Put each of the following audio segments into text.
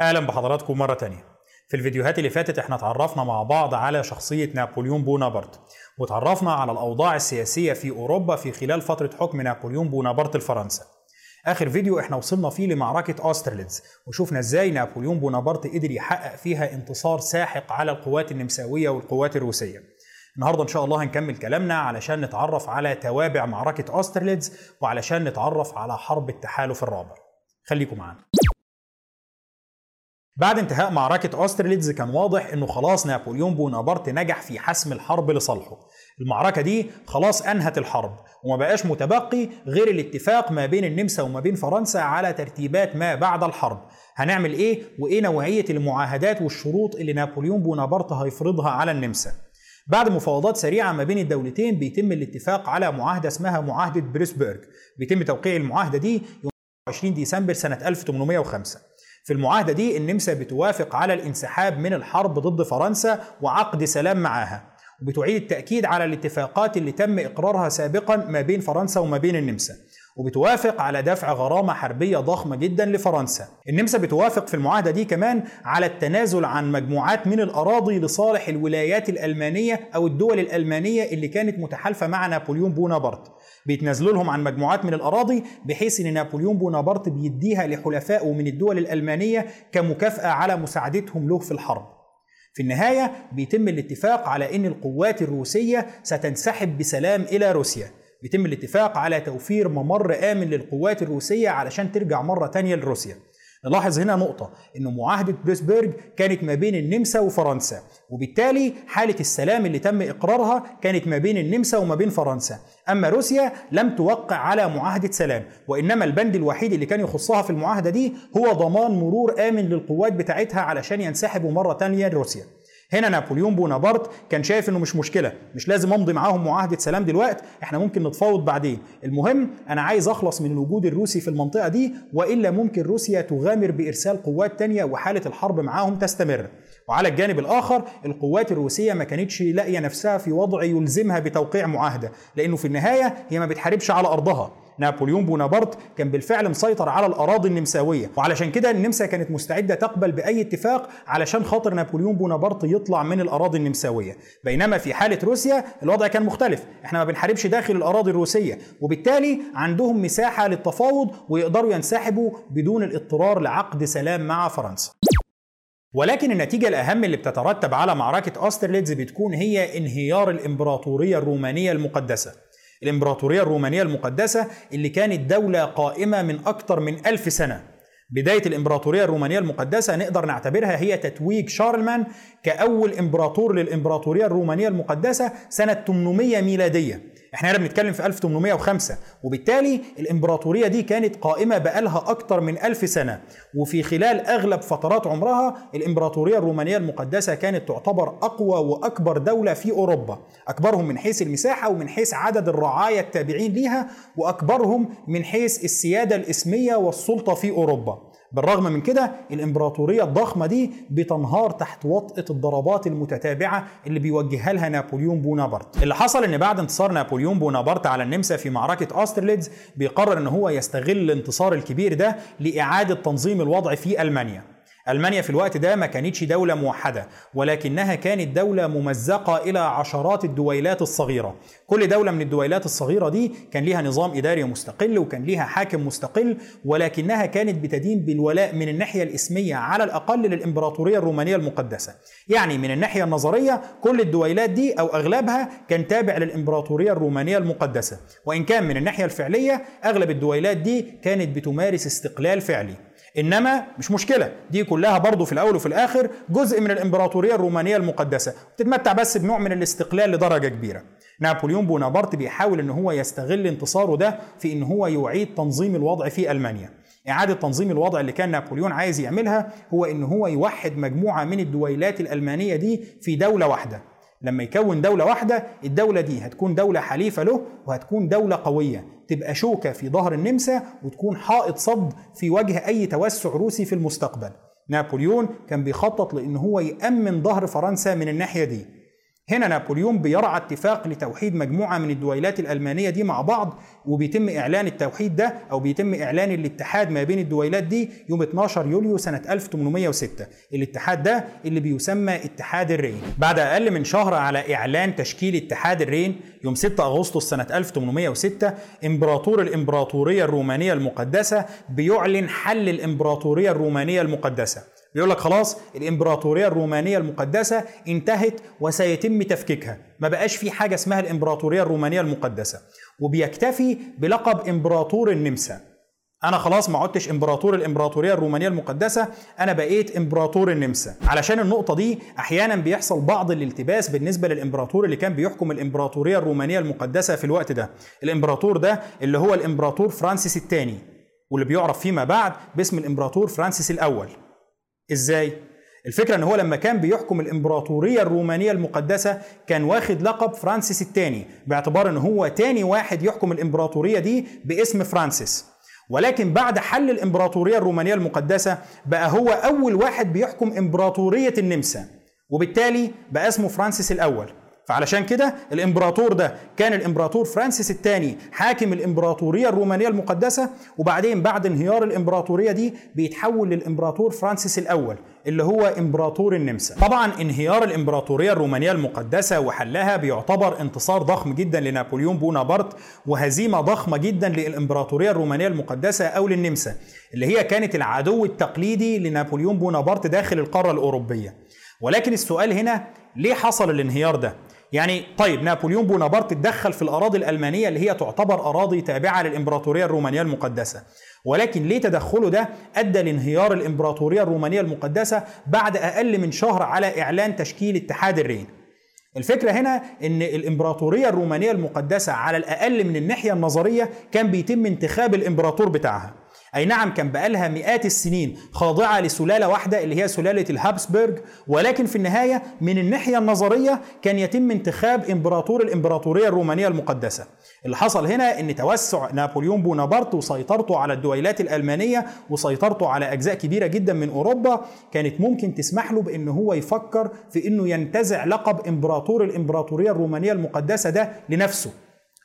أهلا بحضراتكم مرة تانية. في الفيديوهات اللي فاتت إحنا اتعرفنا مع بعض على شخصية نابليون بونابرت وتعرفنا على الأوضاع السياسية في أوروبا في خلال فترة حكم نابليون بونابرت لفرنسا آخر فيديو إحنا وصلنا فيه لمعركة أوسترليتز وشوفنا إزاي نابليون بونابرت قدر يحقق فيها انتصار ساحق على القوات النمساوية والقوات الروسية. النهارده إن شاء الله هنكمل كلامنا علشان نتعرف على توابع معركة أوسترليتز وعلشان نتعرف على حرب التحالف الرابع. خليكم معانا. بعد انتهاء معركة أوسترليتز كان واضح إنه خلاص نابليون بونابرت نجح في حسم الحرب لصالحه. المعركة دي خلاص أنهت الحرب وما بقاش متبقي غير الاتفاق ما بين النمسا وما بين فرنسا على ترتيبات ما بعد الحرب. هنعمل إيه؟ وإيه نوعية المعاهدات والشروط اللي نابليون بونابرت هيفرضها على النمسا؟ بعد مفاوضات سريعة ما بين الدولتين بيتم الاتفاق على معاهدة اسمها معاهدة بريسبرج بيتم توقيع المعاهدة دي يوم 20 ديسمبر سنة 1805 في المعاهدة دي النمسا بتوافق على الانسحاب من الحرب ضد فرنسا وعقد سلام معاها. وبتعيد التأكيد على الاتفاقات اللي تم إقرارها سابقا ما بين فرنسا وما بين النمسا. وبتوافق على دفع غرامة حربية ضخمة جدا لفرنسا. النمسا بتوافق في المعاهدة دي كمان على التنازل عن مجموعات من الأراضي لصالح الولايات الألمانية أو الدول الألمانية اللي كانت متحالفة مع نابليون بونابرت. بيتنازلوا لهم عن مجموعات من الأراضي بحيث أن نابليون بونابرت بيديها لحلفائه من الدول الألمانية كمكافأة على مساعدتهم له في الحرب. في النهاية بيتم الاتفاق على أن القوات الروسية ستنسحب بسلام إلى روسيا. بيتم الاتفاق على توفير ممر آمن للقوات الروسية علشان ترجع مرة تانية لروسيا. نلاحظ هنا نقطة إن معاهدة بريسبرج كانت ما بين النمسا وفرنسا وبالتالي حالة السلام اللي تم إقرارها كانت ما بين النمسا وما بين فرنسا. أما روسيا لم توقع على معاهدة سلام وإنما البند الوحيد اللي كان يخصها في المعاهدة دي هو ضمان مرور آمن للقوات بتاعتها علشان ينسحبوا مرة تانية لروسيا. هنا نابليون بونابرت كان شايف إنه مش مشكلة مش لازم أمضي معاهم معاهدة سلام دلوقتي إحنا ممكن نتفاوض بعدين. المهم أنا عايز أخلص من الوجود الروسي في المنطقة دي وإلا ممكن روسيا تغامر بإرسال قوات تانية وحالة الحرب معاهم تستمر. وعلى الجانب الآخر القوات الروسية ما كانتش لاقية نفسها في وضع يلزمها بتوقيع معاهدة لأنه في النهاية هي ما بتحاربش على أرضها. نابليون بونابرت كان بالفعل مسيطر على الأراضي النمساوية. وعلشان كده النمسا كانت مستعدة تقبل بأي اتفاق علشان خاطر نابليون بونابرت يطلع من الأراضي النمساوية. بينما في حالة روسيا الوضع كان مختلف. إحنا ما بنحاربش داخل الأراضي الروسية. وبالتالي عندهم مساحة للتفاوض ويقدروا ينسحبوا بدون الاضطرار لعقد سلام مع فرنسا. ولكن النتيجة الأهم اللي بتترتب على معركة أوسترليتز بتكون هي انهيار الإمبراطورية الرومانية المقدسة. الإمبراطورية الرومانية المقدسة اللي كانت دولة قائمة من أكثر من ألف سنة. بداية الإمبراطورية الرومانية المقدسة نقدر نعتبرها هي تتويج شارلمان كأول إمبراطور للإمبراطورية الرومانية المقدسة سنة 800 ميلادية. إحنا هنا بنتكلم في 1805 وبالتالي الإمبراطورية دي كانت قائمة بقالها أكتر من ألف سنة. وفي خلال أغلب فترات عمرها الإمبراطورية الرومانية المقدسة كانت تعتبر أقوى وأكبر دولة في أوروبا. أكبرهم من حيث المساحة ومن حيث عدد الرعايا التابعين ليها وأكبرهم من حيث السيادة الإسمية والسلطة في أوروبا. بالرغم من كده الإمبراطورية الضخمة دي بتنهار تحت وطأة الضربات المتتابعة اللي بيوجهها لها نابليون بونابرت. اللي حصل إن بعد انتصار نابليون بونابرت على النمسا في معركة أوسترليتز بيقرر إن هو يستغل الانتصار الكبير ده لإعادة تنظيم الوضع في ألمانيا. ألمانيا في الوقت ده ما كانتش دولة موحدة ولكنها كانت دولة ممزقة إلى عشرات الدويلات الصغيرة. كل دولة من الدويلات الصغيرة دي كان ليها نظام إداري مستقل وكان ليها حاكم مستقل ولكنها كانت بتدين بالولاء من الناحية الإسمية على الأقل للإمبراطورية الرومانية المقدسة. يعني من الناحية النظرية كل الدويلات دي أو أغلبها كان تابع للإمبراطورية الرومانية المقدسة. وإن كان من الناحية الفعلية أغلب الدويلات دي كانت بتمارس استقلال فعلي. إنما مش مشكلة دي كلها برضه في الأول وفي الآخر جزء من الإمبراطورية الرومانية المقدسة. بتتمتع بس بنوع من الاستقلال لدرجة كبيرة. نابليون بونابرت بيحاول إن هو يستغل انتصاره ده في إن هو يعيد تنظيم الوضع في ألمانيا. إعادة تنظيم الوضع اللي كان نابليون عايز يعملها هو إن هو يوحد مجموعة من الدويلات الألمانية دي في دولة واحدة. لما يكون دولة واحدة الدولة دي هتكون دولة حليفة له وهتكون دولة قوية. تبقى شوكة في ظهر النمسا وتكون حائط صد في وجه أي توسع روسي في المستقبل. نابليون كان بيخطط لأن هو يأمن ظهر فرنسا من الناحية دي. هنا نابليون بيرعى اتفاق لتوحيد مجموعة من الدويلات الألمانية دي مع بعض وبيتم إعلان التوحيد ده أو بيتم إعلان الاتحاد ما بين الدويلات دي يوم 12 يوليو سنة 1806 الاتحاد ده اللي بيسمى اتحاد الرين. بعد أقل من شهر على إعلان تشكيل اتحاد الرين يوم 6 أغسطس سنة 1806 إمبراطور الإمبراطورية الرومانية المقدسة بيعلن حل الإمبراطورية الرومانية المقدسة. بيقول لك خلاص الإمبراطورية الرومانية المقدسة انتهت وسيتم تفكيكها. ما بقاش في حاجة اسمها الإمبراطورية الرومانية المقدسة. وبيكتفي بلقب إمبراطور النمسا. أنا خلاص ما عدتش إمبراطور الإمبراطورية الرومانية المقدسة أنا بقيت إمبراطور النمسا. علشان النقطة دي أحيانا بيحصل بعض الالتباس بالنسبة للإمبراطور اللي كان بيحكم الإمبراطورية الرومانية المقدسة في الوقت ده. الإمبراطور ده اللي هو الإمبراطور فرانسيس الثاني واللي بيعرف فيما بعد باسم الإمبراطور فرانسيس الأول. إزاي؟ الفكرة إن هو لما كان بيحكم الإمبراطورية الرومانية المقدسة كان واخد لقب فرانسيس الثاني باعتبار إن هو تاني واحد يحكم الإمبراطورية دي باسم فرانسيس. ولكن بعد حل الإمبراطورية الرومانية المقدسة بقى هو أول واحد بيحكم إمبراطورية النمسا وبالتالي بقى اسمه فرانسيس الأول. فعلشان كده الإمبراطور ده كان الإمبراطور فرانسيس الثاني حاكم الإمبراطورية الرومانية المقدسة وبعدين بعد انهيار الإمبراطورية دي بيتحول للإمبراطور فرانسيس الأول اللي هو إمبراطور النمسا. طبعا انهيار الإمبراطورية الرومانية المقدسة وحلها بيعتبر انتصار ضخم جدا لنابليون بونابرت وهزيمة ضخمة جدا للإمبراطورية الرومانية المقدسة أو للنمسا اللي هي كانت العدو التقليدي لنابليون بونابرت داخل القارة الأوروبية. ولكن السؤال هنا ليه حصل الانهيار ده؟ يعني طيب نابليون بونابرت اتدخل في الأراضي الألمانية اللي هي تعتبر أراضي تابعة للإمبراطورية الرومانية المقدسة. ولكن ليه تدخله ده أدى لانهيار الإمبراطورية الرومانية المقدسة بعد أقل من شهر على إعلان تشكيل اتحاد الرين. الفكرة هنا إن الإمبراطورية الرومانية المقدسة على الأقل من الناحية النظرية كان بيتم انتخاب الإمبراطور بتاعها. أي نعم كان بقالها مئات السنين خاضعة لسلالة واحدة اللي هي سلالة الهابسبرج ولكن في النهاية من الناحية النظرية كان يتم انتخاب إمبراطور الإمبراطورية الرومانية المقدسة. اللي حصل هنا إن توسع نابليون بونابرت وسيطرته على الدويلات الألمانية وسيطرته على أجزاء كبيرة جدا من أوروبا كانت ممكن تسمح له بان هو يفكر في إنه ينتزع لقب إمبراطور الإمبراطورية الرومانية المقدسة ده لنفسه.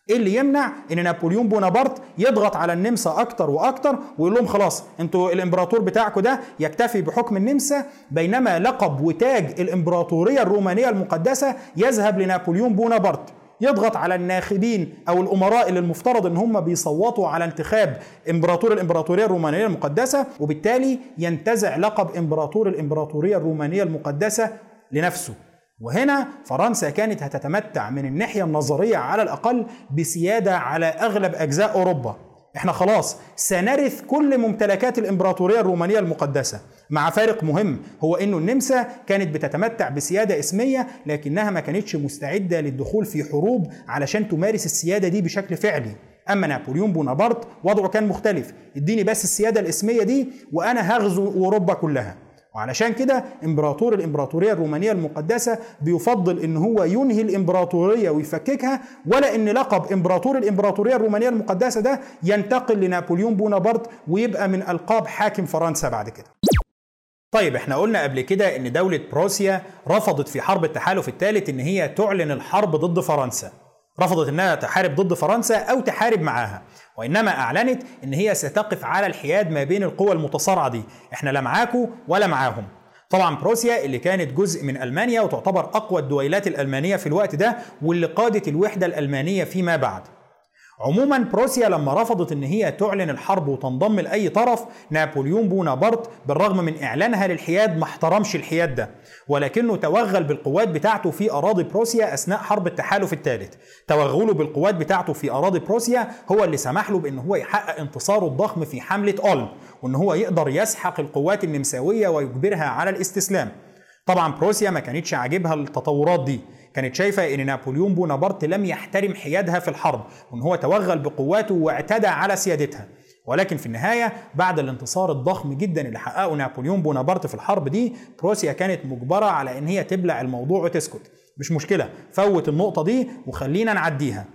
إيه اللي يمنع؟ إن نابليون بونابرت يضغط على النمسا أكتر وأكتر ويقول لهم خلاص أنتوا الإمبراطور بتاعكم ده يكتفي بحكم النمسا بينما لقب وتاج الإمبراطورية الرومانية المقدسة يذهب لنابليون بونابرت. يضغط على الناخبين أو الأمراء اللي المفترض إن هم بيصوتوا على انتخاب إمبراطور الإمبراطورية الرومانية المقدسة وبالتالي ينتزع لقب إمبراطور الإمبراطورية الرومانية المقدسة لنفسه. وهنا فرنسا كانت هتتمتع من الناحية النظرية على الأقل بسيادة على أغلب أجزاء أوروبا. إحنا خلاص سنرث كل ممتلكات الإمبراطورية الرومانية المقدسة. مع فارق مهم هو إنه النمسا كانت بتتمتع بسيادة اسمية لكنها ما كانتش مستعدة للدخول في حروب علشان تمارس السيادة دي بشكل فعلي. أما نابليون بونابرت وضعه كان مختلف. اديني بس السيادة الاسمية دي وأنا هغزو أوروبا كلها. وعلشان كده امبراطور الامبراطورية الرومانية المقدسة بيفضل إن هو ينهي الامبراطورية ويفككها ولا إن لقب امبراطور الامبراطورية الرومانية المقدسة ده ينتقل لنابليون بونابرت ويبقى من ألقاب حاكم فرنسا بعد كده. طيب إحنا قلنا قبل كده إن دولة بروسيا رفضت في حرب التحالف الثالث إن هي تعلن الحرب ضد فرنسا. رفضت إنها تحارب ضد فرنسا أو تحارب معاها. وإنما أعلنت إن هي ستقف على الحياد ما بين القوى المتصارعة دي. إحنا لا معاكم ولا معاهم. طبعا بروسيا اللي كانت جزء من ألمانيا وتعتبر أقوى الدويلات الألمانية في الوقت ده واللي قادت الوحدة الألمانية فيما بعد. عموما بروسيا لما رفضت إن هي تعلن الحرب وتنضم لأي طرف نابليون بونابرت بالرغم من إعلانها للحياد ما احترمش الحياد ده ولكنه توغل بالقوات بتاعته في أراضي بروسيا أثناء حرب التحالف الثالث. توغله بالقوات بتاعته في أراضي بروسيا هو اللي سمح له بإن هو يحقق انتصاره الضخم في حملة اولم وإن هو يقدر يسحق القوات النمساوية ويجبرها على الاستسلام. طبعا بروسيا ما كانتش عاجبها التطورات دي. كانت شايفة إن نابليون بونابرت لم يحترم حيادها في الحرب وإن هو توغل بقواته واعتدى على سيادتها. ولكن في النهاية بعد الانتصار الضخم جدا اللي حققه نابليون بونابرت في الحرب دي بروسيا كانت مجبرة على إن هي تبلع الموضوع وتسكت. مش مشكلة فوت النقطة دي وخلينا نعديها.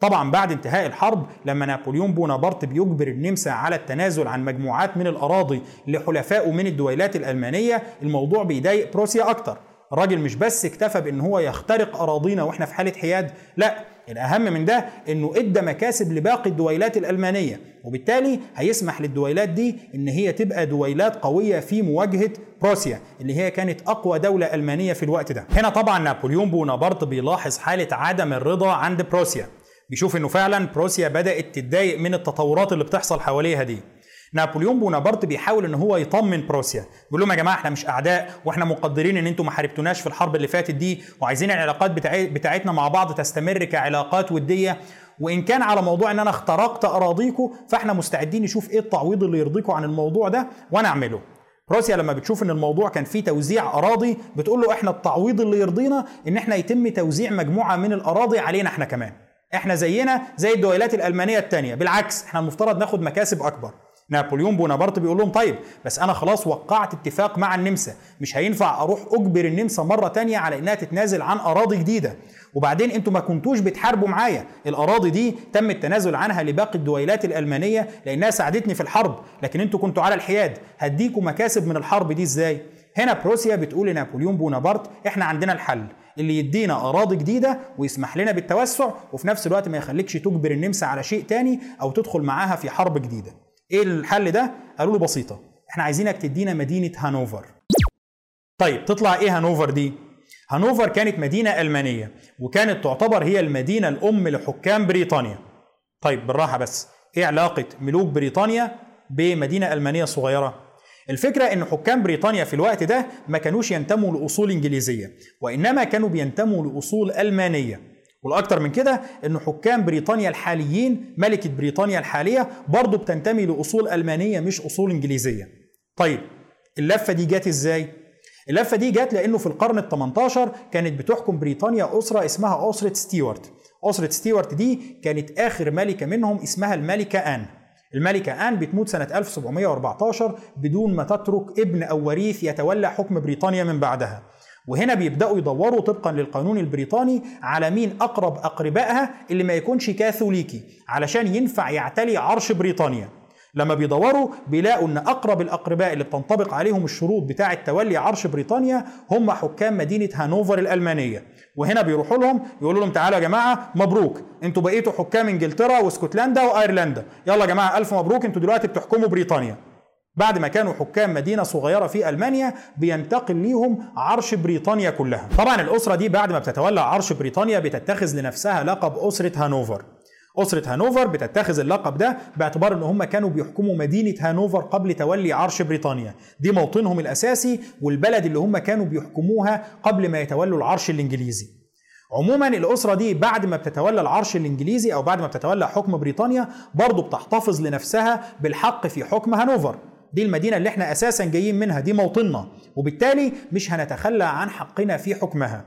طبعا بعد انتهاء الحرب لما نابليون بونابرت بيجبر النمسا على التنازل عن مجموعات من الأراضي لحلفائه من الدويلات الألمانية الموضوع بيضايق بروسيا أكتر. الراجل مش بس اكتفى بان هو يخترق اراضينا وإحنا في حالة حياد لا الاهم من ده انه ادى مكاسب لباقي الدويلات الألمانية وبالتالي هيسمح للدويلات دي إن هي تبقى دويلات قوية في مواجهة بروسيا اللي هي كانت أقوى دولة ألمانية في الوقت ده. هنا طبعا نابليون بونابرت بيلاحظ حالة عدم الرضا عند بروسيا بيشوف إنه فعلا بروسيا بدأت تتضايق من التطورات اللي بتحصل حواليها دي. نابليون بونابرت بيحاول إن هو يطمن بروسيا. بيقول لهم يا جماعة إحنا مش أعداء وإحنا مقدرين إن أنتم ما حاربتوناش في الحرب اللي فاتت دي وعايزين العلاقات بتاعتنا مع بعض تستمر كعلاقات ودية. وإن كان على موضوع إن أنا اخترقت اراضيكم فإحنا مستعدين نشوف إيه التعويض اللي يرضيكم عن الموضوع ده وأنا أعمله. روسيا لما بتشوف إن الموضوع كان فيه توزيع أراضي بتقول له إحنا التعويض اللي يرضينا إن إحنا يتم توزيع مجموعة من الأراضي علينا إحنا كمان. إحنا زينا زي الدويلات الألمانية الثانية بالعكس إحنا المفترض ناخد مكاسب أكبر. نابليون بونابرت بيقول لهم طيب بس أنا خلاص وقعت اتفاق مع النمسا. مش هينفع أروح أجبر النمسا مرة تانية على إنها تتنازل عن أراضي جديدة. وبعدين أنتوا ما كنتوش بتحاربوا معايا. الأراضي دي تم التنازل عنها لباقي الدويلات الألمانية لأنها ساعدتني في الحرب. لكن أنتوا كنتوا على الحياد. هديكوا مكاسب من الحرب دي إزاي؟ هنا بروسيا بتقول لنابليون بونابرت إحنا عندنا الحل. اللي يدينا أراضي جديدة ويسمح لنا بالتوسع وفي نفس الوقت ما يخليكش تجبر النمسا على شيء تاني أو تدخل معاها في حرب جديدة. إيه الحل ده؟ قالوا له بسيطة إحنا عايزينك تدينا مدينة هانوفر. طيب تطلع إيه هانوفر دي؟ هانوفر كانت مدينة ألمانية وكانت تعتبر هي المدينة الأم لحكام بريطانيا. طيب بالراحة بس إيه علاقة ملوك بريطانيا بمدينة ألمانية صغيرة؟ الفكرة إن حكام بريطانيا في الوقت ده ما كانوش ينتموا لأصول إنجليزية وإنما كانوا بينتموا لأصول ألمانية. والأكتر من كده إن حكام بريطانيا الحاليين ملكة بريطانيا الحالية برضه بتنتمي لأصول ألمانية مش أصول إنجليزية. طيب اللفة دي جت إزاي؟ اللفة دي جت لأنه في القرن ال 18 كانت بتحكم بريطانيا أسرة اسمها أسرة ستيوارت. أسرة ستيوارت دي كانت آخر ملكة منهم اسمها الملكة آن. الملكة آن بتموت سنة 1714 بدون ما تترك ابن أو وريث يتولى حكم بريطانيا من بعدها. وهنا بيبدأوا يدوروا طبقا للقانون البريطاني على مين أقرب أقربائها اللي ما يكونش كاثوليكي علشان ينفع يعتلي عرش بريطانيا. لما بيدوروا بيلاقوا إن أقرب الأقرباء اللي بتنطبق عليهم الشروط بتاعه تولي عرش بريطانيا هم حكام مدينة هانوفر الألمانية. وهنا بيروحوا لهم يقولوا لهم تعالوا يا جماعة مبروك. أنتوا بقيتوا حكام إنجلترا واسكتلندا وأيرلندا. يلا يا جماعة ألف مبروك. أنتوا دلوقتي بتحكموا بريطانيا. بعد ما كانوا حكام مدينة صغيرة في ألمانيا بينتقل ليهم عرش بريطانيا كلها. طبعا الأسرة دي بعد ما بتتولى عرش بريطانيا بتتخذ لنفسها لقب أسرة هانوفر. أسرة هانوفر بتتخذ اللقب ده باعتبار إن هم كانوا بيحكموا مدينة هانوفر قبل تولي عرش بريطانيا. دي موطنهم الأساسي والبلد اللي هم كانوا بيحكموها قبل ما يتولوا العرش الإنجليزي. عموما الأسرة دي بعد ما بتتولى العرش الإنجليزي أو بعد ما بتتولى حكم بريطانيا برضه بتحتفظ لنفسها بالحق في حكم هانوفر. دي المدينة اللي إحنا أساسا جايين منها دي موطننا. وبالتالي مش هنتخلى عن حقنا في حكمها.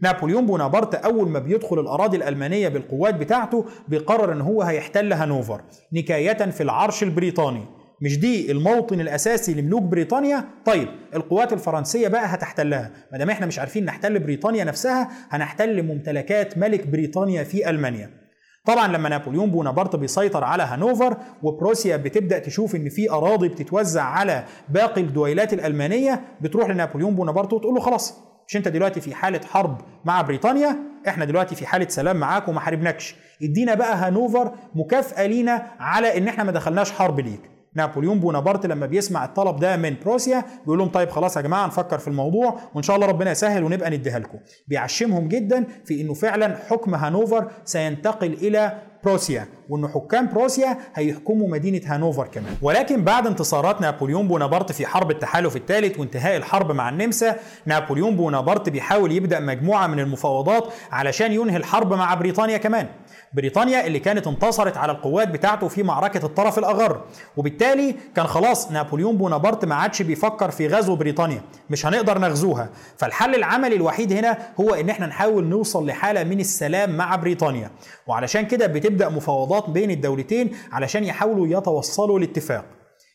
نابليون بونابرت أول ما بيدخل الأراضي الألمانية بالقوات بتاعته بيقرر إن هو هيحتل هانوفر نكاية في العرش البريطاني. مش دي الموطن الأساسي لملوك بريطانيا؟ طيب القوات الفرنسية بقى هتحتلها. ما دام إحنا مش عارفين نحتل بريطانيا نفسها هنحتل ممتلكات ملك بريطانيا في ألمانيا. طبعا لما نابليون بونابرت بيسيطر على هانوفر وبروسيا بتبدأ تشوف إن في أراضي بتتوزع على باقي الدويلات الألمانية بتروح لنابليون بونابرت وتقول له خلاص مش أنت دلوقتي في حالة حرب مع بريطانيا؟ إحنا دلوقتي في حالة سلام معاك وما حاربناكش. ادينا بقى هانوفر مكافأة لينا على إن إحنا ما دخلناش حرب ليك. نابليون بونابرت لما بيسمع الطلب ده من بروسيا بيقول لهم طيب خلاص يا جماعة نفكر في الموضوع وإن شاء الله ربنا يسهل ونبقى نديها لكم. بيعشمهم جدا في إنه فعلا حكم هانوفر سينتقل إلى بروسيا وان حكام بروسيا هيحكموا مدينة هانوفر كمان. ولكن بعد انتصارات نابليون بونابرت في حرب التحالف الثالث وانتهاء الحرب مع النمسا نابليون بونابرت بيحاول يبدأ مجموعة من المفاوضات علشان ينهي الحرب مع بريطانيا كمان. بريطانيا اللي كانت انتصرت على القوات بتاعته في معركة الطرف الأغر. وبالتالي كان خلاص نابليون بونابرت ما عادش بيفكر في غزو بريطانيا. مش هنقدر نغزوها. فالحل العملي الوحيد هنا هو إن إحنا نحاول نوصل لحالة من السلام مع بريطانيا. وعلشان كده بتبدأ مفاوضات بين الدولتين علشان يحاولوا يتوصلوا لاتفاق.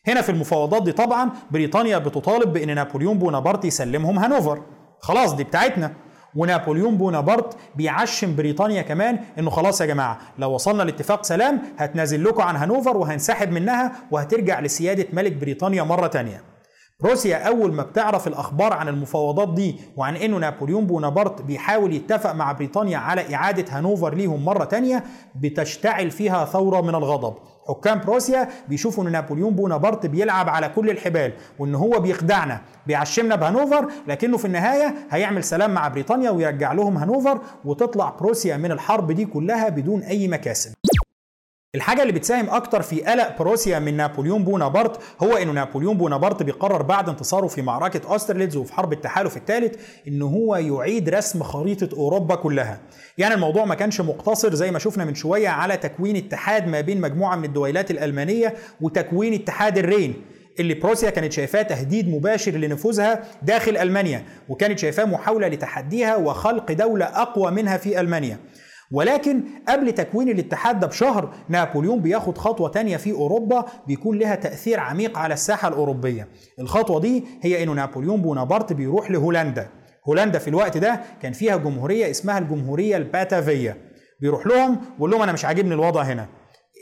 هنا في المفاوضات دي طبعا بريطانيا بتطالب بإن نابليون بونابرت يسلمهم هانوفر. خلاص دي بتاعتنا. ونابليون بونابرت بيعشم بريطانيا كمان إنه خلاص يا جماعة لو وصلنا لاتفاق سلام هتنازل لكم عن هانوفر وهنسحب منها وهترجع لسيادة ملك بريطانيا مرة تانية. بروسيا أول ما بتعرف الأخبار عن المفاوضات دي وعن إنه نابليون بونابرت بيحاول يتفق مع بريطانيا على إعادة هانوفر ليهم مرة تانية بتشتعل فيها ثورة من الغضب. حكام بروسيا بيشوفوا إن نابليون بونابرت بيلعب على كل الحبال وإن هو بيخدعنا بيعشمنا بهانوفر لكنه في النهاية هيعمل سلام مع بريطانيا ويرجع لهم هانوفر وتطلع بروسيا من الحرب دي كلها بدون أي مكاسب. الحاجة اللي بتساهم أكتر في قلق بروسيا من نابليون بونابرت هو إنه نابليون بونابرت بيقرر بعد انتصاره في معركة أوسترليتز وفي حرب التحالف الثالث إن هو يعيد رسم خريطة أوروبا كلها. يعني الموضوع ما كانش مقتصر زي ما شفنا من شوية على تكوين اتحاد ما بين مجموعة من الدويلات الألمانية وتكوين اتحاد الرين اللي بروسيا كانت شايفاه تهديد مباشر لنفوذها داخل ألمانيا وكانت شايفاه محاولة لتحديها وخلق دولة أقوى منها في ألمانيا. ولكن قبل تكوين الاتحاد ده بشهر نابليون بياخد خطوة تانية في أوروبا بيكون لها تأثير عميق على الساحة الأوروبية. الخطوة دي هي إنه نابليون بونابرت بيروح لهولندا. هولندا في الوقت ده كان فيها جمهورية اسمها الجمهورية الباتافية. بيروح لهم ويقول لهم أنا مش عاجبني الوضع هنا.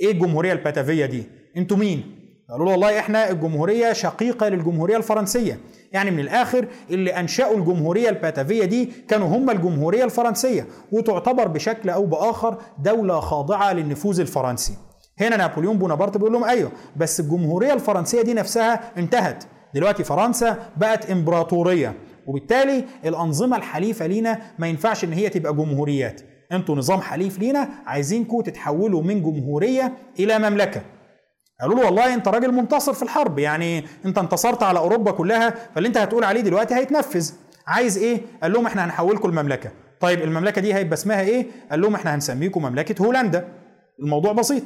إيه الجمهورية الباتافية دي؟ أنتوا مين؟ قالوا له والله إحنا الجمهورية شقيقة للجمهورية الفرنسية. يعني من الآخر اللي أنشأوا الجمهورية الباتافية دي كانوا هم الجمهورية الفرنسية وتعتبر بشكل أو بآخر دولة خاضعة للنفوذ الفرنسي. هنا نابليون بونابرت بيقول لهم أيوه بس الجمهورية الفرنسية دي نفسها انتهت. دلوقتي فرنسا بقت إمبراطورية وبالتالي الأنظمة الحليفة لينا ما ينفعش إن هي تبقى جمهوريات. أنتوا نظام حليف لينا عايزينكم تتحولوا من جمهورية إلى مملكة. قالوا له والله انت راجل منتصر في الحرب يعني انت انتصرت على أوروبا كلها فاللي انت هتقول عليه دلوقتي هيتنفذ. عايز إيه؟ قال لهم إحنا هنحولكم المملكه طيب المملكة دي هيبقى اسمها إيه؟ قال لهم إحنا هنسميكم مملكة هولندا. الموضوع بسيط.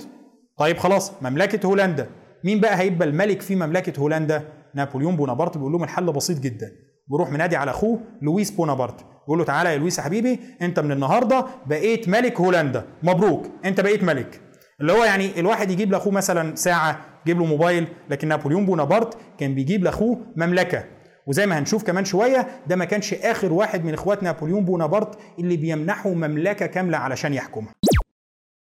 طيب خلاص مملكة هولندا. مين بقى هيبقى الملك في مملكة هولندا؟ نابليون بونابرت. بيقول لهم الحل بسيط جدا. بيروح منادي على أخوه لويس بونابرت. بيقول له تعالى يا لويس يا حبيبي أنت من النهارده بقيت ملك هولندا. مبروك. أنت بقيت ملك. اللي هو يعني الواحد يجيب لأخوه مثلا ساعة يجيب له موبايل لكن نابليون بونابرت كان بيجيب لأخوه مملكة. وزي ما هنشوف كمان شوية ده ما كانش آخر واحد من إخوات نابليون بونابرت اللي بيمنحه مملكة كاملة علشان يحكمها.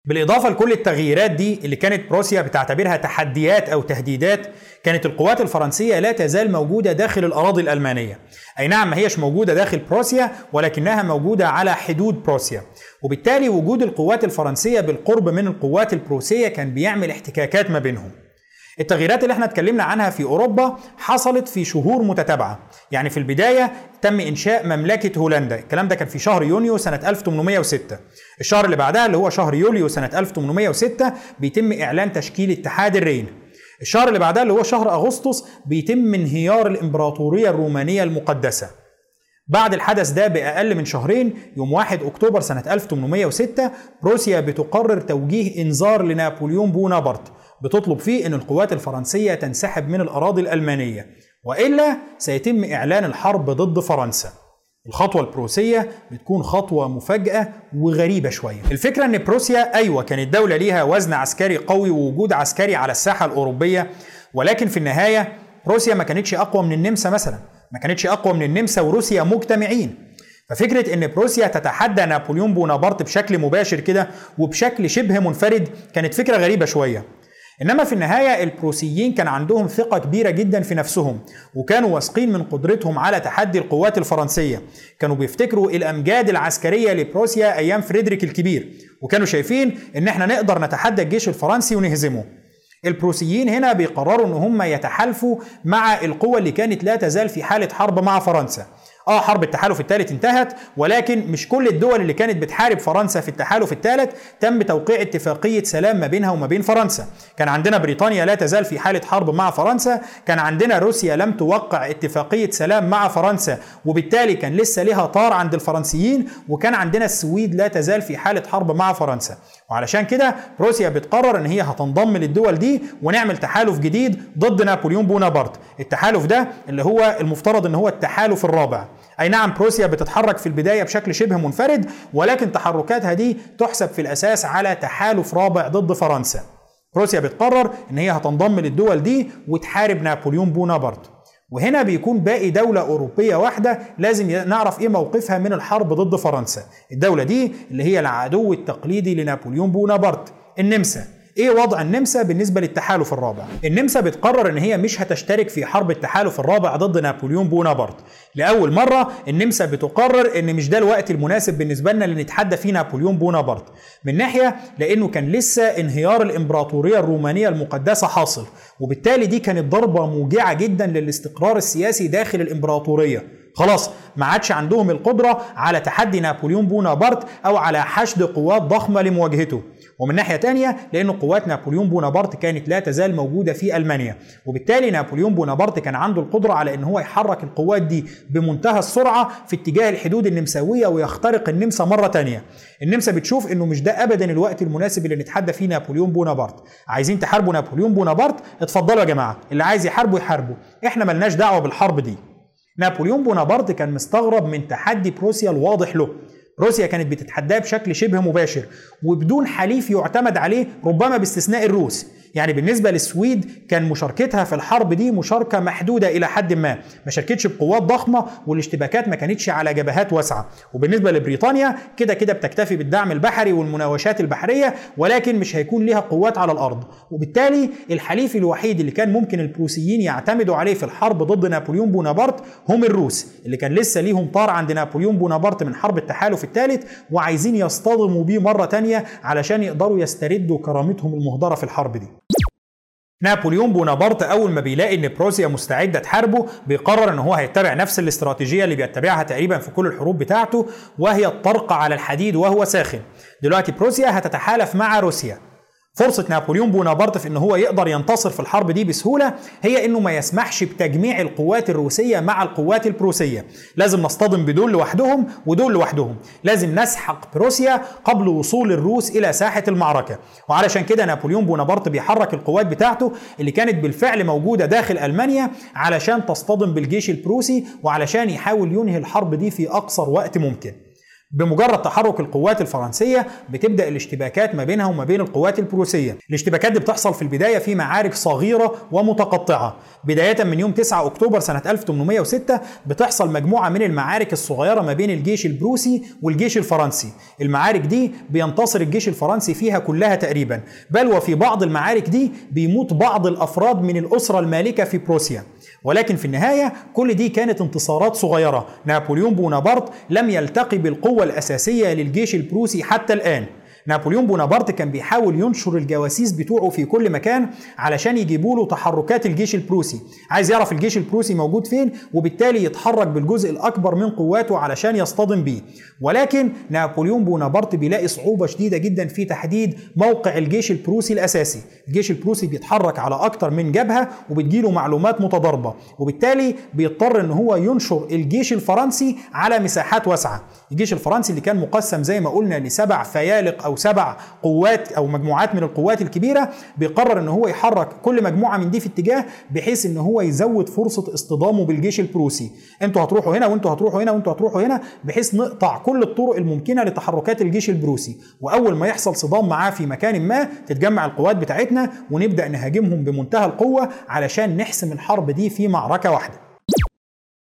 بالإضافة لكل التغييرات دي اللي كانت بروسيا بتعتبرها تحديات أو تهديدات كانت القوات الفرنسية لا تزال موجودة داخل الأراضي الألمانية. أي نعم ما هيش موجودة داخل بروسيا ولكنها موجودة على حدود بروسيا. وبالتالي وجود القوات الفرنسية بالقرب من القوات البروسية كان بيعمل احتكاكات ما بينهم. التغييرات اللي إحنا اتكلمنا عنها في أوروبا حصلت في شهور متتابعة. يعني في البداية تم إنشاء مملكة هولندا. الكلام ده كان في شهر يونيو سنة 1806 الشهر اللي بعدها اللي هو شهر يوليو سنة 1806 بيتم إعلان تشكيل اتحاد الرين. الشهر اللي بعدها اللي هو شهر أغسطس بيتم انهيار الإمبراطورية الرومانية المقدسة. بعد الحدث ده بأقل من شهرين يوم 1 أكتوبر سنة 1806 روسيا بتقرر توجيه إنذار لنابليون بونابرت. بتطلب فيه أن القوات الفرنسية تنسحب من الأراضي الألمانية وإلا سيتم إعلان الحرب ضد فرنسا. الخطوة البروسية بتكون خطوة مفاجأة وغريبة شوية. الفكرة إن بروسيا أيوه كانت دولة ليها وزن عسكري قوي ووجود عسكري على الساحة الأوروبية ولكن في النهاية روسيا ما كانتش أقوى من النمسا مثلا. ما كانتش أقوى من النمسا وروسيا مجتمعين. ففكرة إن بروسيا تتحدى نابليون بونابرت بشكل مباشر كده وبشكل شبه منفرد كانت فكرة غريبة شوية. إنما في النهاية البروسيين كان عندهم ثقة كبيرة جدا في نفسهم وكانوا واثقين من قدرتهم على تحدي القوات الفرنسية. كانوا بيفتكروا الأمجاد العسكرية لبروسيا أيام فريدريك الكبير وكانوا شايفين إن إحنا نقدر نتحدى الجيش الفرنسي ونهزمه. البروسيين هنا بيقرروا إن هم يتحالفوا مع القوى اللي كانت لا تزال في حالة حرب مع فرنسا. آه حرب التحالف الثالث انتهت ولكن مش كل الدول اللي كانت بتحارب فرنسا في التحالف الثالث تم توقيع اتفاقية سلام ما بينها وما بين فرنسا. كان عندنا بريطانيا لا تزال في حالة حرب مع فرنسا كان عندنا روسيا لم توقع اتفاقية سلام مع فرنسا وبالتالي كان لسه لها طار عند الفرنسيين وكان عندنا السويد لا تزال في حالة حرب مع فرنسا. وعلشان كده روسيا بتقرر إن هي هتنضم للدول دي ونعمل تحالف جديد ضد نابليون بونابرت. التحالف ده اللي هو المفترض إن هو التحالف الرابع. أي نعم بروسيا بتتحرك في البداية بشكل شبه منفرد ولكن تحركاتها دي تحسب في الأساس على تحالف رابع ضد فرنسا. روسيا بتقرر إن هي هتنضم للدول دي وتحارب نابليون بونابرت. وهنا بيكون باقي دولة أوروبية واحدة لازم نعرف إيه موقفها من الحرب ضد فرنسا. الدولة دي اللي هي العدو التقليدي لنابليون بونابرت النمسا. إيه وضع النمسا بالنسبة للتحالف الرابع؟ النمسا بتقرر ان هي مش هتشترك في حرب التحالف الرابع ضد نابليون بونابرت. لأول مرة النمسا بتقرر ان مش ده الوقت المناسب بالنسبة لنا اللي نتحدى فيه نابليون بونابرت. من ناحية لأنه كان لسه انهيار الامبراطورية الرومانية المقدسة حاصل وبالتالي دي كانت ضربة موجعة جدا للاستقرار السياسي داخل الامبراطورية. خلاص ما عادش عندهم القدرة على تحدي نابليون بونابرت أو على حشد قوات ضخمة لمواجهته. ومن ناحية تانية لأن قوات نابليون بونابرت كانت لا تزال موجودة في ألمانيا. وبالتالي نابليون بونابرت كان عنده القدرة على أن هو يحرك القوات دي بمنتهى السرعة في اتجاه الحدود النمساوية ويخترق النمسا مرة تانية. النمسا بتشوف أنه مش ده أبدا الوقت المناسب اللي نتحدى فيه نابليون بونابرت. عايزين تحاربوا نابليون بونابرت؟ اتفضلوا يا جماعة اللي عايز يحاربه يحاربه إحنا ملناش دعوة بالحرب دي. نابليون بونابرت كان مستغرب من تحدي بروسيا الواضح له. بروسيا كانت بتتحداه بشكل شبه مباشر وبدون حليف يعتمد عليه ربما باستثناء الروس. يعني بالنسبة للسويد كان مشاركتها في الحرب دي مشاركة محدودة إلى حد ما. ما شاركتش بقوات ضخمة والاشتباكات ما كانتش على جبهات واسعة. وبالنسبة لبريطانيا كده كده بتكتفي بالدعم البحري والمناوشات البحرية ولكن مش هيكون ليها قوات على الأرض. وبالتالي الحليف الوحيد اللي كان ممكن البروسيين يعتمدوا عليه في الحرب ضد نابليون بونابرت هم الروس اللي كان لسه ليهم طار عند نابليون بونابرت من حرب التحالف الثالث وعايزين يصطدموا بيه مرة تانية علشان يقدروا يستردوا كرامتهم المهدرة في الحرب دي. نابليون بونابرت أول ما بيلاقي إن بروسيا مستعدة تحاربه بيقرر إن هو هيتبع نفس الاستراتيجية اللي بيتبعها تقريبا في كل الحروب بتاعته وهي الطرق على الحديد وهو ساخن. دلوقتي بروسيا هتتحالف مع روسيا. فرصة نابليون بونابرت في إن هو يقدر ينتصر في الحرب دي بسهولة هي إنه ما يسمحش بتجميع القوات الروسية مع القوات البروسية. لازم نصطدم بدول لوحدهم ودول لوحدهم. لازم نسحق بروسيا قبل وصول الروس إلى ساحة المعركة. وعلشان كده نابليون بونابرت بيحرك القوات بتاعته اللي كانت بالفعل موجودة داخل ألمانيا علشان تصطدم بالجيش البروسي وعلشان يحاول ينهي الحرب دي في أقصر وقت ممكن. بمجرد تحرك القوات الفرنسية بتبدأ الاشتباكات ما بينها وما بين القوات البروسية. الاشتباكات دي بتحصل في البداية في معارك صغيرة ومتقطعة. بداية من يوم 9 أكتوبر سنة 1806 بتحصل مجموعة من المعارك الصغيرة ما بين الجيش البروسي والجيش الفرنسي. المعارك دي بينتصر الجيش الفرنسي فيها كلها تقريبا. بل وفي بعض المعارك دي بيموت بعض الأفراد من الأسرة المالكة في بروسيا. ولكن في النهاية كل دي كانت انتصارات صغيرة. نابليون بونابرت لم يلتقي بالقوة الأساسية للجيش البروسي حتى الآن. نابليون بونابرت كان بيحاول ينشر الجواسيس بتوعه في كل مكان علشان يجيبوا له تحركات الجيش البروسي. عايز يعرف الجيش البروسي موجود فين وبالتالي يتحرك بالجزء الأكبر من قواته علشان يصطدم بيه. ولكن نابليون بونابرت بيلاقي صعوبة شديدة جدا في تحديد موقع الجيش البروسي الأساسي. الجيش البروسي بيتحرك على أكتر من جبهة وبتجيله معلومات متضاربة وبالتالي بيضطر إن هو ينشر الجيش الفرنسي على مساحات واسعة. الجيش الفرنسي اللي كان مقسم زي ما قلنا لسبع فيالق أو سبع قوات أو مجموعات من القوات الكبيرة بيقرر إن هو يحرك كل مجموعة من دي في اتجاه بحيث إن هو يزود فرصة اصطدامه بالجيش البروسي. أنتوا هتروحوا هنا وانتوا هتروحوا هنا وانتوا هتروحوا هنا بحيث نقطع كل الطرق الممكنة لتحركات الجيش البروسي. وأول ما يحصل صدام معاه في مكان ما تتجمع القوات بتاعتنا ونبدأ نهاجمهم بمنتهى القوة علشان نحسم الحرب دي في معركة واحدة.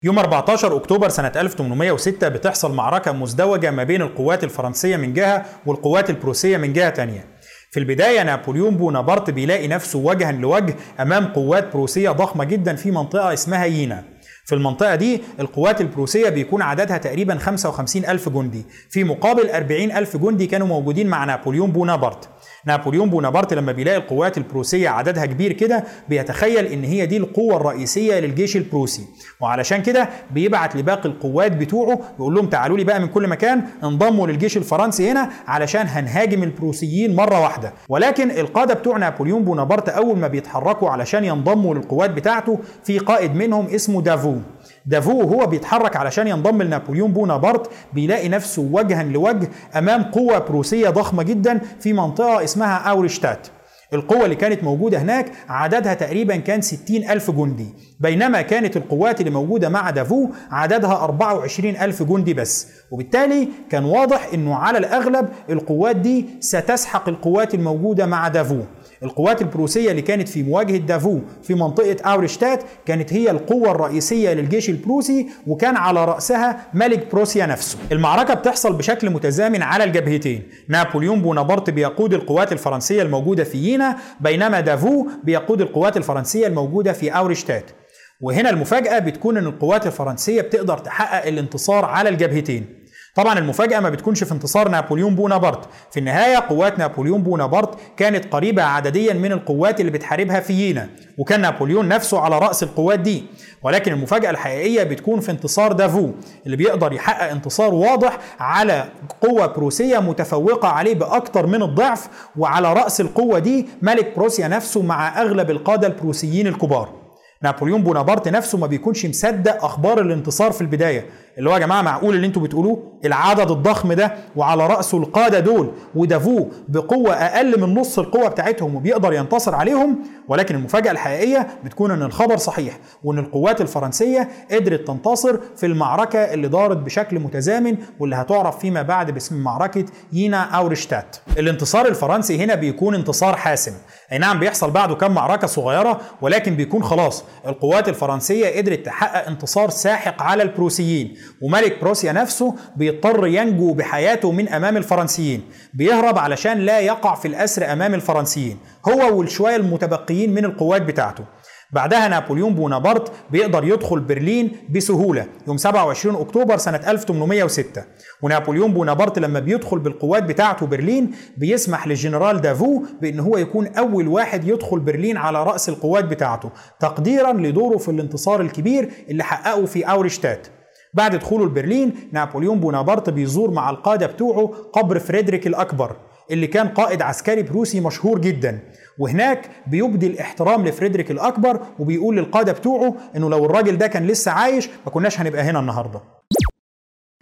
يوم 14 أكتوبر سنة 1806 بتحصل معركة مزدوجة ما بين القوات الفرنسية من جهة والقوات البروسية من جهة تانية. في البداية نابليون بونابرت بيلاقي نفسه وجها لوجه أمام قوات بروسية ضخمة جدا في منطقة اسمها يينا. في المنطقة دي القوات البروسية بيكون عددها تقريبا 55 ألف جندي في مقابل 40 ألف جندي كانوا موجودين مع نابليون بونابرت نابليون بونابرت لما بيلاقي القوات البروسية عددها كبير كده بيتخيل إن هي دي القوة الرئيسية للجيش البروسي. وعلشان كده بيبعت لباقي القوات بتوعه يقول لهم تعالوا لي بقى من كل مكان انضموا للجيش الفرنسي هنا علشان هنهاجم البروسيين مرة واحدة. ولكن القادة بتوع نابليون بونابرت أول ما بيتحركوا علشان ينضموا للقوات بتاعته في قائد منهم اسمه دافو. دافو وهو بيتحرك علشان ينضم لنابليون بونابرت بيلاقي نفسه وجها لوجه أمام قوة بروسية ضخمة جدا في منطقة اسمها أورشتات. القوة اللي كانت موجودة هناك عددها تقريبا كان 60 ألف جندي. بينما كانت القوات اللي موجودة مع دافو عددها 24 ألف جندي بس. وبالتالي كان واضح أنه على الأغلب القوات دي ستسحق القوات الموجودة مع دافو. القوات البروسية اللي كانت في مواجهة دافو في منطقة أورشتات كانت هي القوة الرئيسية للجيش البروسي وكان على رأسها ملك بروسيا نفسه. المعركة بتحصل بشكل متزامن على الجبهتين. نابليون بونابرت بيقود القوات الفرنسية الموجودة في يينا بينما دافو بيقود القوات الفرنسية الموجودة في أورشتات. وهنا المفاجأة بتكون أن القوات الفرنسية بتقدر تحقق الانتصار على الجبهتين. طبعا المفاجأة ما بتكونش في انتصار نابليون بونابرت. في النهاية قوات نابليون بونابرت كانت قريبة عدديا من القوات اللي بتحاربها في يينا وكان نابليون نفسه على رأس القوات دي. ولكن المفاجأة الحقيقية بتكون في انتصار دافو اللي بيقدر يحقق انتصار واضح على قوة بروسية متفوقة عليه بأكتر من الضعف وعلى رأس القوة دي ملك بروسيا نفسه مع أغلب القادة البروسيين الكبار. نابليون بونابرت نفسه ما بيكونش مصدق أخبار الانتصار في البداية. اللي هو يا جماعة معقول اللي أنتوا بتقولوه؟ العدد الضخم ده وعلى رأسه القادة دول ودافو بقوة أقل من نص القوة بتاعتهم وبيقدر ينتصر عليهم. ولكن المفاجأة الحقيقية بتكون إن الخبر صحيح وإن القوات الفرنسية قدرت تنتصر في المعركة اللي دارت بشكل متزامن واللي هتعرف فيما بعد باسم معركة يينا أورشتات. الانتصار الفرنسي هنا بيكون انتصار حاسم. أي نعم بيحصل بعده كم معركة صغيرة ولكن بيكون خلاص القوات الفرنسية قدرت تحقق انتصار ساحق على البروسيين وملك بروسيا نفسه بيضطر ينجو بحياته من أمام الفرنسيين بيهرب علشان لا يقع في الأسر أمام الفرنسيين هو والشوية المتبقيين من القوات بتاعته. بعدها نابليون بونابرت بيقدر يدخل برلين بسهولة يوم 27 أكتوبر سنة 1806 ونابليون بونابرت لما بيدخل بالقوات بتاعته برلين بيسمح للجنرال دافو بأن هو يكون أول واحد يدخل برلين على رأس القوات بتاعته تقديرا لدوره في الانتصار الكبير اللي حققه في أورشتات. بعد دخوله لبرلين نابليون بونابرت بيزور مع القادة بتوعه قبر فريدريك الأكبر اللي كان قائد عسكري بروسي مشهور جدا. وهناك بيبدي الاحترام لفريدريك الأكبر وبيقول للقادة بتوعه إنه لو الراجل ده كان لسه عايش ما كناش هنبقى هنا النهارده.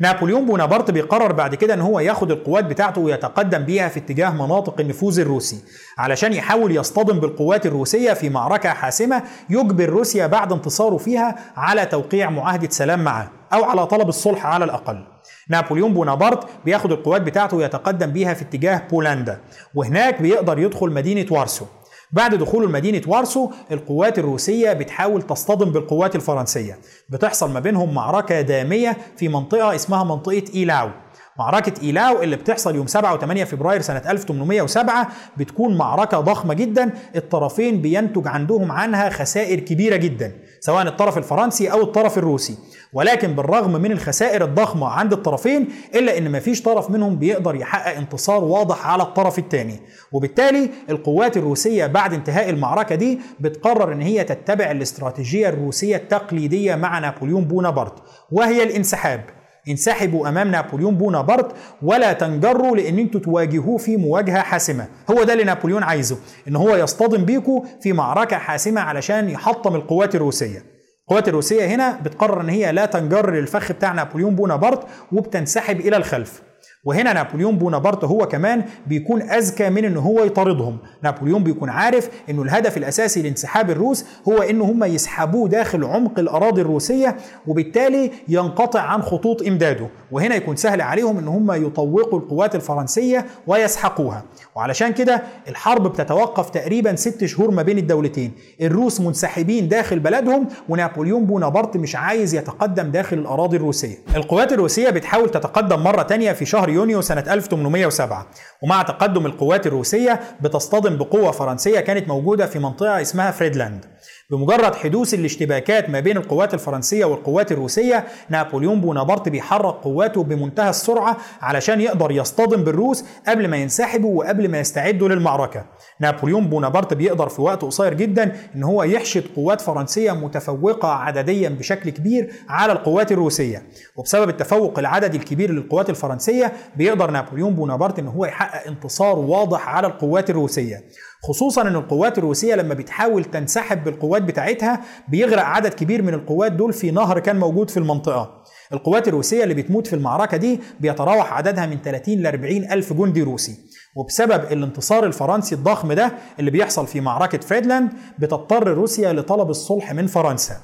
نابليون بونابرت بيقرر بعد كده إن هو ياخد القوات بتاعته ويتقدم بيها في اتجاه مناطق النفوذ الروسي علشان يحاول يصطدم بالقوات الروسية في معركة حاسمة يجبر روسيا بعد انتصاره فيها على توقيع معاهدة سلام معه أو على طلب الصلح على الأقل. نابليون بونابرت بياخد القوات بتاعته ويتقدم بيها في اتجاه بولندا وهناك بيقدر يدخل مدينة وارسو. بعد دخول مدينة وارسو القوات الروسية بتحاول تصطدم بالقوات الفرنسية. بتحصل ما بينهم معركة دامية في منطقة اسمها منطقة إيلاو. معركة إيلاو اللي بتحصل يوم 7 و8 فبراير سنة 1807 بتكون معركة ضخمة جدا. الطرفين بينتج عندهم عنها خسائر كبيرة جدا سواء الطرف الفرنسي أو الطرف الروسي. ولكن بالرغم من الخسائر الضخمة عند الطرفين إلا إن مفيش طرف منهم بيقدر يحقق انتصار واضح على الطرف الثاني وبالتالي القوات الروسية بعد انتهاء المعركة دي بتقرر إن هي تتبع الاستراتيجية الروسية التقليدية مع نابليون بونابرت وهي الانسحاب. انسحبوا أمام نابليون بونابرت ولا تنجروا لأن أنتوا تواجهوه في مواجهة حاسمة. هو ده اللي نابليون عايزه إن هو يصطدم بيكوا في معركة حاسمة علشان يحطم القوات الروسية. القوات الروسية هنا بتقرر إن هي لا تنجر للفخ بتاع نابليون بونابرت وبتنسحب إلى الخلف. وهنا نابليون بونابرت هو كمان بيكون اذكى من إن هو يطاردهم. نابليون بيكون عارف إنه الهدف الأساسي لانسحاب الروس هو إن هم يسحبوه داخل عمق الأراضي الروسية وبالتالي ينقطع عن خطوط إمداده. وهنا يكون سهل عليهم إن هم يطوقوا القوات الفرنسية ويسحقوها. وعلشان كده الحرب بتتوقف تقريبا ست شهور ما بين الدولتين. الروس منسحبين داخل بلدهم ونابليون بونابرت مش عايز يتقدم داخل الأراضي الروسية. القوات الروسية بتحاول تتقدم مرة تانية في شهر يونيو سنة 1807 ومع تقدم القوات الروسية بتصطدم بقوة فرنسية كانت موجودة في منطقة اسمها فريدلاند. بمجرد حدوث الاشتباكات ما بين القوات الفرنسية والقوات الروسية نابليون بونابرت بيحرك قواته بمنتهى السرعة علشان يقدر يصطدم بالروس قبل ما ينسحبوا وقبل ما يستعدوا للمعركة. نابليون بونابرت بيقدر في وقت قصير جدا إن هو يحشد قوات فرنسية متفوقة عدديا بشكل كبير على القوات الروسية. وبسبب التفوق العددي الكبير للقوات الفرنسية بيقدر نابليون بونابرت إن هو يحقق انتصار واضح على القوات الروسية. خصوصا إن القوات الروسية لما بتحاول تنسحب بالقوات بتاعتها بيغرق عدد كبير من القوات دول في نهر كان موجود في المنطقة. القوات الروسية اللي بتموت في المعركة دي بيتراوح عددها من 30 ل 40 ألف جندي روسي. وبسبب الانتصار الفرنسي الضخم ده اللي بيحصل في معركة فريدلاند بتضطر روسيا لطلب الصلح من فرنسا.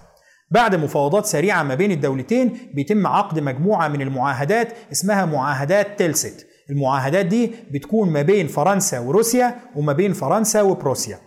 بعد مفاوضات سريعة ما بين الدولتين بيتم عقد مجموعة من المعاهدات اسمها معاهدات تيلسيت. المعاهدات دي بتكون ما بين فرنسا وروسيا وما بين فرنسا وبروسيا.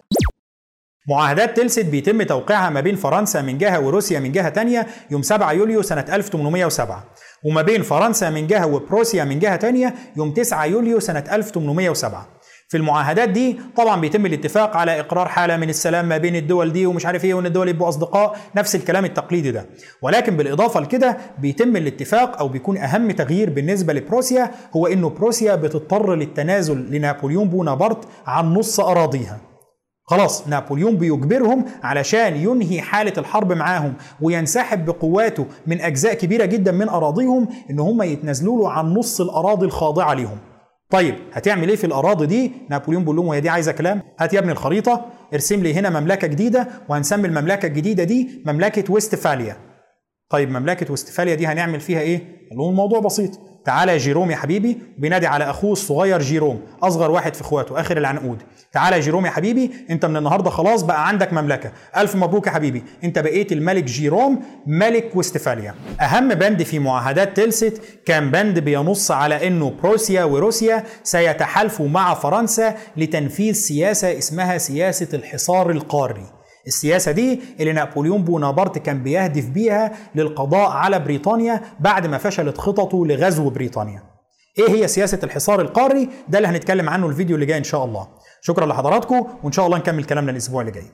معاهدات تلسد بيتم توقيعها ما بين فرنسا من جهة وروسيا من جهة تانية يوم 7 يوليو سنة 1807 وما بين فرنسا من جهة وبروسيا من جهة تانية يوم 9 يوليو سنة 1807 في المعاهدات دي. طبعا بيتم الاتفاق على إقرار حالة من السلام ما بين الدول دي ومش عارف إيه وإن الدول يبقوا أصدقاء. نفس الكلام التقليدي ده. ولكن بالإضافة لكده بيتم الاتفاق أو بيكون أهم تغيير بالنسبة لبروسيا هو إنه بروسيا بتضطر للتنازل لنابليون بونابرت عن نص أراضيها. خلاص نابليون بيجبرهم علشان ينهي حالة الحرب معاهم وينسحب بقواته من أجزاء كبيرة جدا من أراضيهم إن هم يتنازلوا له عن نص الأراضي الخاضعة ليهم. طيب هتعمل إيه في الأراضي دي؟ نابليون بيقول لهم هي دي عايزة كلام. هات يا ابني الخريطة ارسم لي هنا مملكة جديدة وهنسمي المملكة الجديدة دي مملكة ويستفاليا. طيب مملكة ويستفاليا دي هنعمل فيها إيه؟ قال لهم الموضوع بسيط. تعالى يا جيروم يا حبيبي بينادي على أخوه الصغير جيروم أصغر واحد في إخواته آخر العنقود. تعالى يا جيروم يا حبيبي أنت من النهارده خلاص بقى عندك مملكة. ألف مبروك يا حبيبي. أنت بقيت الملك جيروم ملك وستفاليا أهم بند في معاهدات تلست كان بند بينص على إنه بروسيا وروسيا سيتحالفوا مع فرنسا لتنفيذ سياسة اسمها سياسة الحصار القاري. السياسة دي اللي نابليون بونابرت كان بيهدف بيها للقضاء على بريطانيا بعد ما فشلت خططه لغزو بريطانيا. إيه هي سياسة الحصار القاري؟ ده اللي هنتكلم عنه الفيديو اللي جاي إن شاء الله. شكرا لحضراتكم وإن شاء الله نكمل كلامنا الأسبوع اللي جاي.